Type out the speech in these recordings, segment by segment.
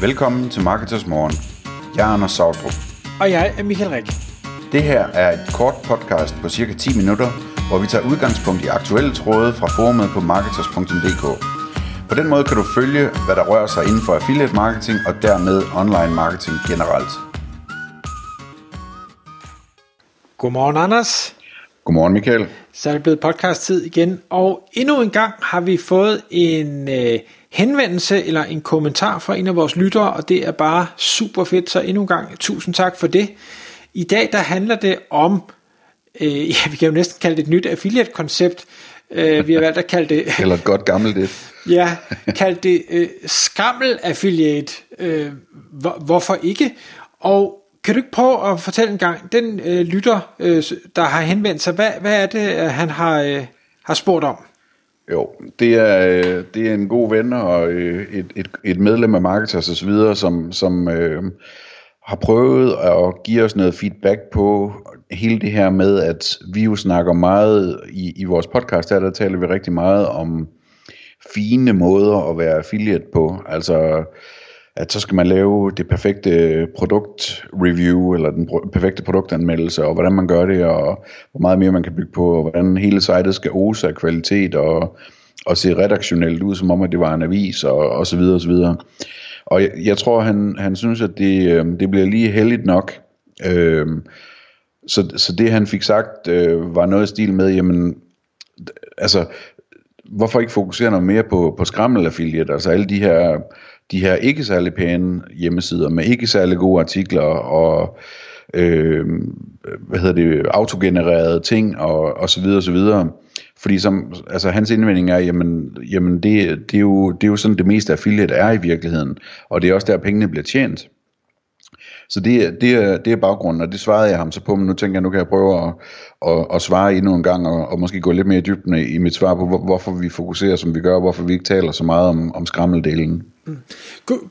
Velkommen til Marketers Morgen. Jeg er Anders Sautrup. Og jeg er Michael Rik. Det her er et kort podcast på cirka 10 minutter, hvor vi tager udgangspunkt i aktuelle tråde fra forumet på marketers.dk. På den måde kan du følge, hvad der rører sig inden for affiliate marketing og dermed online marketing generelt. Godmorgen, Anders. Godmorgen, Michael. Så er det blevet podcast-tid igen, og endnu en gang har vi fået en øh, henvendelse eller en kommentar fra en af vores lyttere, og det er bare super fedt, så endnu en gang tusind tak for det. I dag der handler det om, øh, ja vi kan jo næsten kalde det et nyt affiliate-koncept, øh, vi har valgt at kalde det... Eller et godt gammelt det. ja, kalde det øh, skrammel-affiliate. Øh, hvor, hvorfor ikke? Og kan du ikke prøve at fortælle en gang, den øh, lytter, øh, der har henvendt sig, hvad, hvad er det, han har, øh, har spurgt om? Jo, det er, øh, det er en god ven og øh, et, et, et medlem af Marketers osv., som, som øh, har prøvet at give os noget feedback på hele det her med, at vi jo snakker meget i, i vores podcast, her der taler vi rigtig meget om fine måder at være affiliate på. Altså at så skal man lave det perfekte produktreview, eller den perfekte produktanmeldelse, og hvordan man gør det, og hvor meget mere man kan bygge på, og hvordan hele sitet skal ose af kvalitet, og, og se redaktionelt ud, som om at det var en avis, og, og så videre, og så videre. Og jeg, jeg tror, han, han synes, at det, øh, det bliver lige heldigt nok. Øh, så, så det han fik sagt, øh, var noget i stil med, jamen, altså, hvorfor ikke fokusere noget mere på, på skrammel affiliate, altså alle de her de her ikke særlig pæne hjemmesider med ikke særlig gode artikler og øh, hvad hedder det, autogenererede ting og, og så videre og så videre. Fordi som, altså hans indvending er, jamen, jamen det, det, er jo, det er jo sådan det meste affiliate er i virkeligheden, og det er også der pengene bliver tjent. Så det, det, er, det er baggrunden, og det svarede jeg ham så på, men nu tænker jeg, nu kan jeg prøve at, at, at svare endnu en gang, og, og måske gå lidt mere i dybden i mit svar på, hvor, hvorfor vi fokuserer, som vi gør, og hvorfor vi ikke taler så meget om, om skrammeldelen.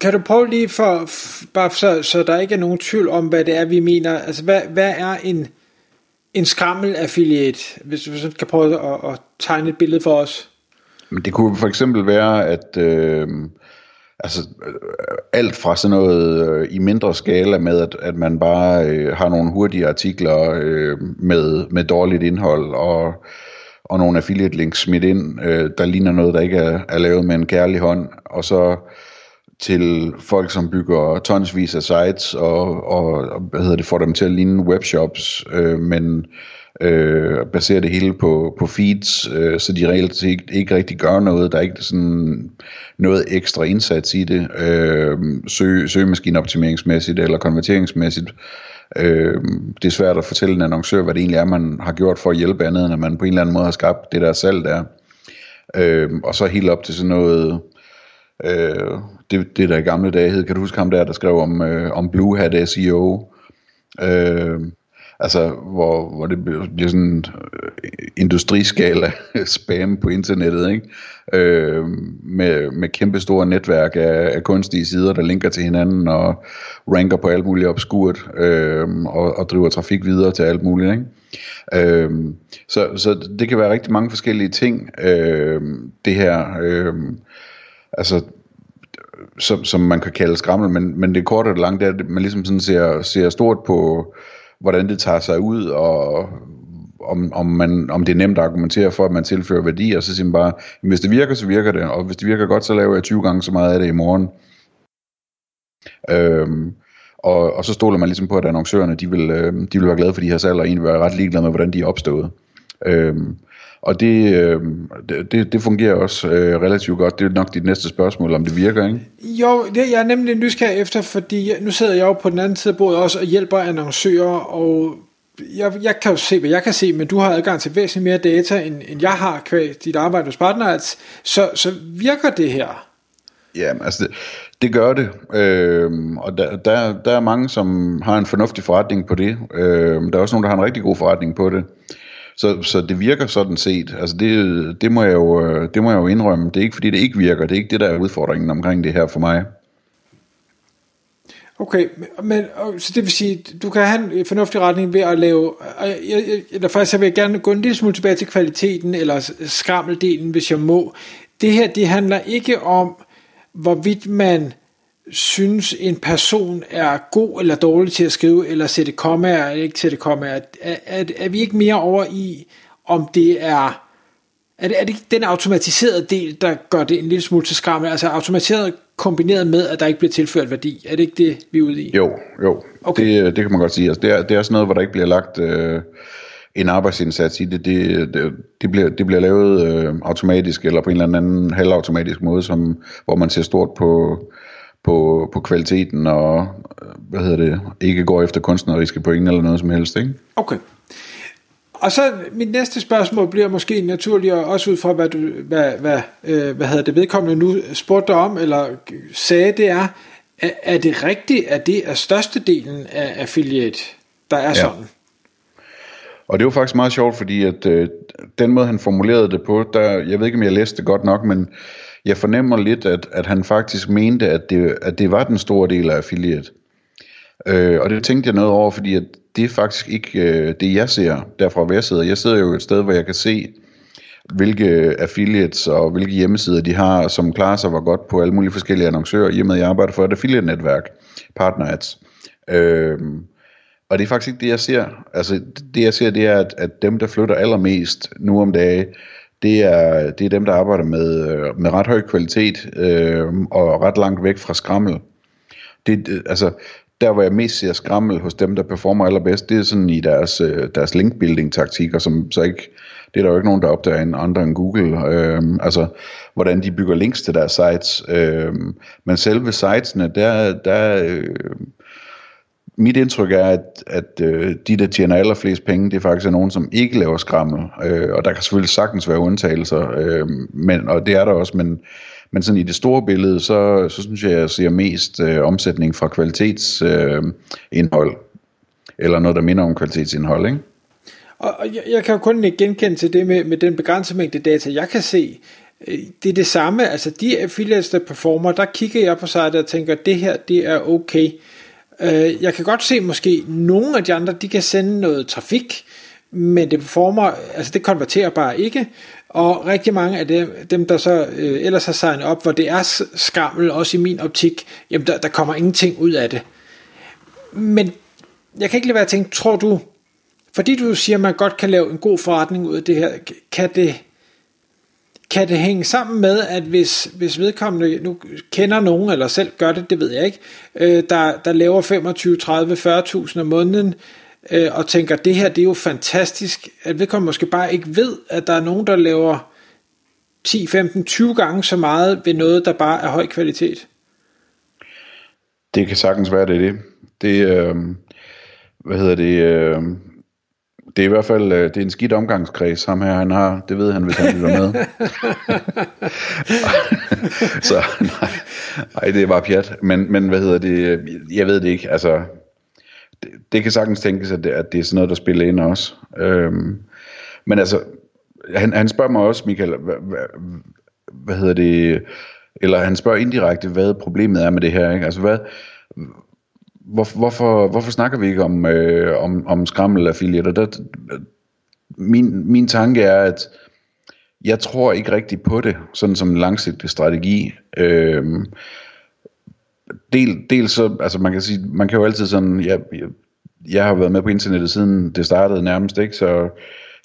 Kan du prøve lige for, bare så, så der ikke er nogen tvivl om, hvad det er, vi mener, altså hvad, hvad er en, en skrammel affiliate, hvis du kan prøve at, at tegne et billede for os? Det kunne for eksempel være, at øh, altså, øh, alt fra sådan noget øh, i mindre skala med, at, at man bare øh, har nogle hurtige artikler øh, med, med dårligt indhold, og, og nogle affiliate links smidt ind, øh, der ligner noget, der ikke er, er lavet med en kærlig hånd, og så til folk, som bygger tonsvis af sites, og, og hvad hedder det, får dem til at ligne webshops, øh, men øh, baserer det hele på, på feeds, øh, så de reelt ikke, ikke rigtig gør noget. Der er ikke sådan noget ekstra indsats i det, øh, søg, søgemaskineoptimeringsmæssigt eller konverteringsmæssigt. Øh, det er svært at fortælle en annoncør, hvad det egentlig er, man har gjort for at hjælpe andet, end at man på en eller anden måde har skabt det der salg der. Øh, og så helt op til sådan noget, øh, det, det der i gamle dage hed, kan du huske ham der, der skrev om, øh, om Blue Hat SEO, øh, Altså, hvor, hvor det bliver sådan øh, industriskala spam på internettet, ikke? Øh, med, med kæmpe store netværk af, af kunstige sider, der linker til hinanden og ranker på alt muligt obskurt øh, og, og driver trafik videre til alt muligt, ikke? Øh, så, så det kan være rigtig mange forskellige ting, øh, det her. Øh, altså, som, som man kan kalde skrammel, men, men det korte og lange det er, at man ligesom sådan ser, ser stort på hvordan det tager sig ud, og om, om, man, om det er nemt at argumentere for, at man tilfører værdi, og så siger man bare, hvis det virker, så virker det, og hvis det virker godt, så laver jeg 20 gange så meget af det i morgen. Øhm, og, og så stoler man ligesom på, at annoncørerne, de vil, øh, de vil være glade for de her salg, og egentlig være ret ligeglade med, hvordan de er opstået. Øhm, og det, øh, det, det fungerer også øh, relativt godt. Det er nok dit næste spørgsmål, om det virker, ikke? Jo, det, jeg er nemlig nysgerrig efter, fordi nu sidder jeg jo på den anden side af bordet også og hjælper annoncører, og jeg, jeg kan jo se, hvad jeg kan se, men du har adgang til væsentligt mere data, end, end jeg har kvæg dit arbejde hos Partners. Så, så virker det her? Ja, altså det, det gør det, øh, og der, der, der er mange, som har en fornuftig forretning på det. Øh, der er også nogen, der har en rigtig god forretning på det. Så, så det virker sådan set. Altså det, det, må jeg jo, øh, det må jeg jo indrømme. Det er ikke fordi det ikke virker. Det er ikke det, der er udfordringen omkring det her for mig. Okay, men så det vil sige, du kan have en fornuftig retning ved at lave, øh, eller faktisk så vil jeg gerne gå en lille smule tilbage til kvaliteten, eller skrammeldelen, hvis jeg må. Det her, det handler ikke om, hvorvidt man synes en person er god eller dårlig til at skrive, eller sætte kommaer, eller ikke sætte kommaer. Er, er, er vi ikke mere over i, om det er er det, er det den automatiserede del, der gør det en lille smule til skrammel? Altså automatiseret kombineret med, at der ikke bliver tilført værdi. Er det ikke det, vi er ude i? Jo, jo. Okay. Det, det kan man godt sige. Altså, det, er, det er sådan noget, hvor der ikke bliver lagt øh, en arbejdsindsats i det. Det, det, det, bliver, det bliver lavet øh, automatisk, eller på en eller anden halvautomatisk måde, som, hvor man ser stort på, på, på kvaliteten, og hvad hedder det, ikke går efter kunstneriske point eller noget som helst. Ikke? Okay. Og så mit næste spørgsmål bliver måske naturligt, også ud fra hvad, du, hvad, hvad, øh, hvad hedder det vedkommende nu spurgte om, eller sagde, det er, er, er det rigtigt, at det er størstedelen af affiliate, der er ja. sådan? Og det var faktisk meget sjovt, fordi at øh, den måde, han formulerede det på, der, jeg ved ikke, om jeg læste det godt nok, men jeg fornemmer lidt, at, at han faktisk mente, at det, at det var den store del af affiliate. Øh, og det tænkte jeg noget over, fordi at det er faktisk ikke øh, det, jeg ser derfra, hvor jeg sidder. Jeg sidder jo et sted, hvor jeg kan se, hvilke affiliates og hvilke hjemmesider de har, som klarer sig hvor godt på alle mulige forskellige annoncører, i og med at jeg arbejder for et affiliate-netværk, partner ads. Øh, og det er faktisk ikke det, jeg ser. Altså, det jeg ser, det er, at, at dem, der flytter allermest nu om dagen, det er, det er dem, der arbejder med, øh, med ret høj kvalitet øh, og ret langt væk fra skrammel. Det, altså, der hvor jeg mest ser skrammel hos dem, der performer allerbedst, det er sådan i deres, øh, deres linkbuilding taktikker, som så ikke, det er der jo ikke nogen, der opdager en andre end Google. Øh, altså, hvordan de bygger links til deres sites. Øh, men selve sitesene, der, der øh, mit indtryk er, at, at øh, de, der tjener allerflest penge, det er faktisk er nogen, som ikke laver skrammel. Øh, og der kan selvfølgelig sagtens være undtagelser, øh, men, og det er der også, men men sådan i det store billede, så, så synes jeg, at jeg ser mest øh, omsætning fra kvalitetsindhold. Øh, eller noget, der minder om kvalitetsindhold, ikke? Og, og jeg, jeg kan jo kun genkende til det med, med den begrænsede mængde data, jeg kan se. Øh, det er det samme, altså de affiliates, der performer, der kigger jeg på sig og tænker, det her, det er okay. Øh, Øh, jeg kan godt se måske, nogle af de andre, de kan sende noget trafik, men det performer, altså det konverterer bare ikke, og rigtig mange af dem, dem der så øh, ellers har signet op, hvor det er skammel, også i min optik, jamen der, der kommer ingenting ud af det. Men jeg kan ikke lade være at tænke, tror du, fordi du siger, at man godt kan lave en god forretning ud af det her, kan det, kan det hænge sammen med, at hvis, hvis vedkommende nu kender nogen, eller selv gør det, det ved jeg ikke, øh, der, der laver 25, 30, 40.000 om måneden, øh, og tænker, det her det er jo fantastisk, at vedkommende måske bare ikke ved, at der er nogen, der laver 10, 15, 20 gange så meget ved noget, der bare er høj kvalitet. Det kan sagtens være, det er det. Det, øh, hvad hedder det, øh, det er i hvert fald øh, det er en skidt omgangskreds, ham her han har. Det ved han, hvis han lytter med. så nej, nej, det er bare pjat. Men, men hvad hedder det, jeg ved det ikke. Altså, det, det kan sagtens tænkes, at det, at det er sådan noget, der spiller ind også. Øhm, men altså, han, han spørger mig også, Michael, hvad, hvad, hvad hedder det, eller han spørger indirekte, hvad problemet er med det her. Ikke? Altså, hvad, hvor, hvorfor, hvorfor snakker vi ikke om, øh, om, om skrammelaffiliater? Der, min, min tanke er, at jeg tror ikke rigtig på det, sådan som en langsigtet strategi. Øhm, del, dels så, altså man kan sige, man kan jo altid sådan, jeg, jeg, jeg har været med på internettet siden det startede nærmest, ikke? Så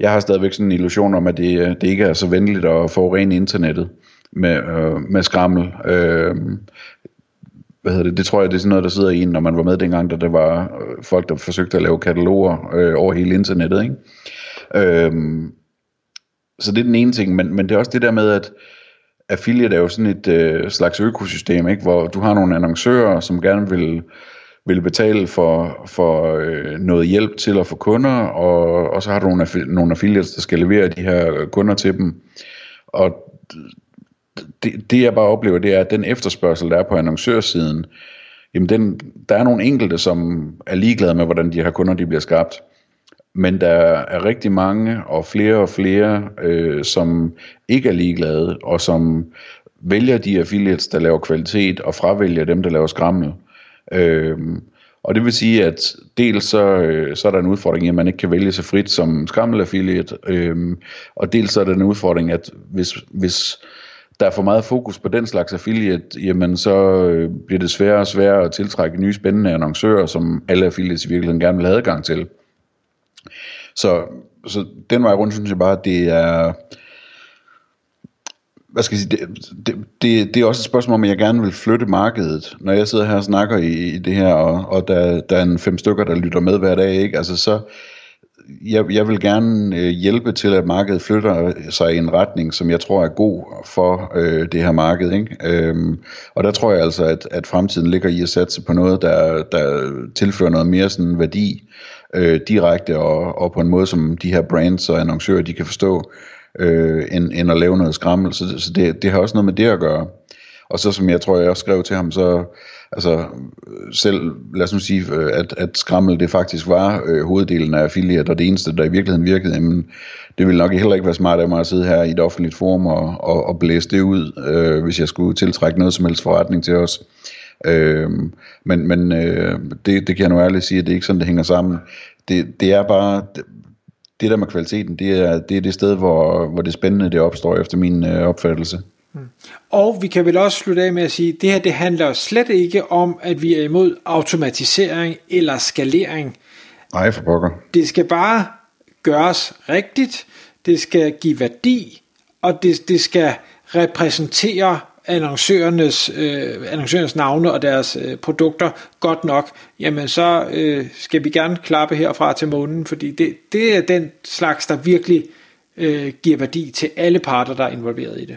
jeg har stadigvæk sådan en illusion om, at det, det ikke er så venligt at forurene internettet med, øh, med skrammel. Øh, hvad hedder det, det tror jeg, det er sådan noget, der sidder i en, når man var med dengang, da der var øh, folk, der forsøgte at lave kataloger øh, over hele internettet, ikke? Øhm, så det er den ene ting, men, men det er også det der med, at affiliate er jo sådan et øh, slags økosystem, ikke? hvor du har nogle annoncører, som gerne vil, vil betale for, for øh, noget hjælp til at få kunder, og, og så har du nogle, nogle affiliates, der skal levere de her kunder til dem. Og det, det jeg bare oplever, det er, at den efterspørgsel, der er på annoncørsiden, jamen den, der er nogle enkelte, som er ligeglade med, hvordan de her kunder de bliver skabt. Men der er rigtig mange, og flere og flere, øh, som ikke er ligeglade, og som vælger de affiliates, der laver kvalitet, og fravælger dem, der laver skrammel. Øh, og det vil sige, at dels så, øh, så er der en udfordring i, at man ikke kan vælge sig frit som skrammel affiliate, øh, og dels så er der en udfordring, at hvis, hvis der er for meget fokus på den slags affiliate, jamen så øh, bliver det sværere og sværere at tiltrække nye spændende annoncører, som alle affiliates i virkeligheden gerne vil have adgang til. Så, så den vej rundt synes jeg bare, at det er hvad skal jeg sige, det, det, det, det er også et spørgsmål om, at jeg gerne vil flytte markedet. Når jeg sidder her og snakker i, i det her, og, og der, der er en fem stykker, der lytter med hver dag, ikke? Altså så, jeg, jeg vil gerne øh, hjælpe til, at markedet flytter sig i en retning, som jeg tror er god for øh, det her marked. Ikke? Øhm, og der tror jeg altså, at, at fremtiden ligger i at satse på noget, der, der tilfører noget mere sådan værdi øh, direkte, og, og på en måde, som de her brands og annoncører, de kan forstå, øh, end, end at lave noget skrammel. Så, så det, det har også noget med det at gøre. Og så som jeg tror, jeg også skrev til ham, så altså selv, lad os nu sige, øh, at, at skrammel det faktisk var øh, hoveddelen af affiliate, og det eneste, der i virkeligheden virkede, jamen, det ville nok heller ikke være smart af mig at sidde her i et offentligt forum og, og, og blæse det ud, øh, hvis jeg skulle tiltrække noget som helst forretning til os. Øh, men men øh, det, det kan jeg nu ærligt sige, at det er ikke sådan, det hænger sammen. Det, det er bare, det, det der med kvaliteten, det er det, er det sted, hvor, hvor det spændende det opstår efter min øh, opfattelse. Og vi kan vel også slutte af med at sige, at det her det handler slet ikke om, at vi er imod automatisering eller skalering. Nej, for pokker. Det skal bare gøres rigtigt, det skal give værdi, og det, det skal repræsentere annoncørernes, øh, annoncørernes navne og deres øh, produkter godt nok, jamen så øh, skal vi gerne klappe herfra til månen, fordi det, det er den slags, der virkelig øh, giver værdi til alle parter, der er involveret i det.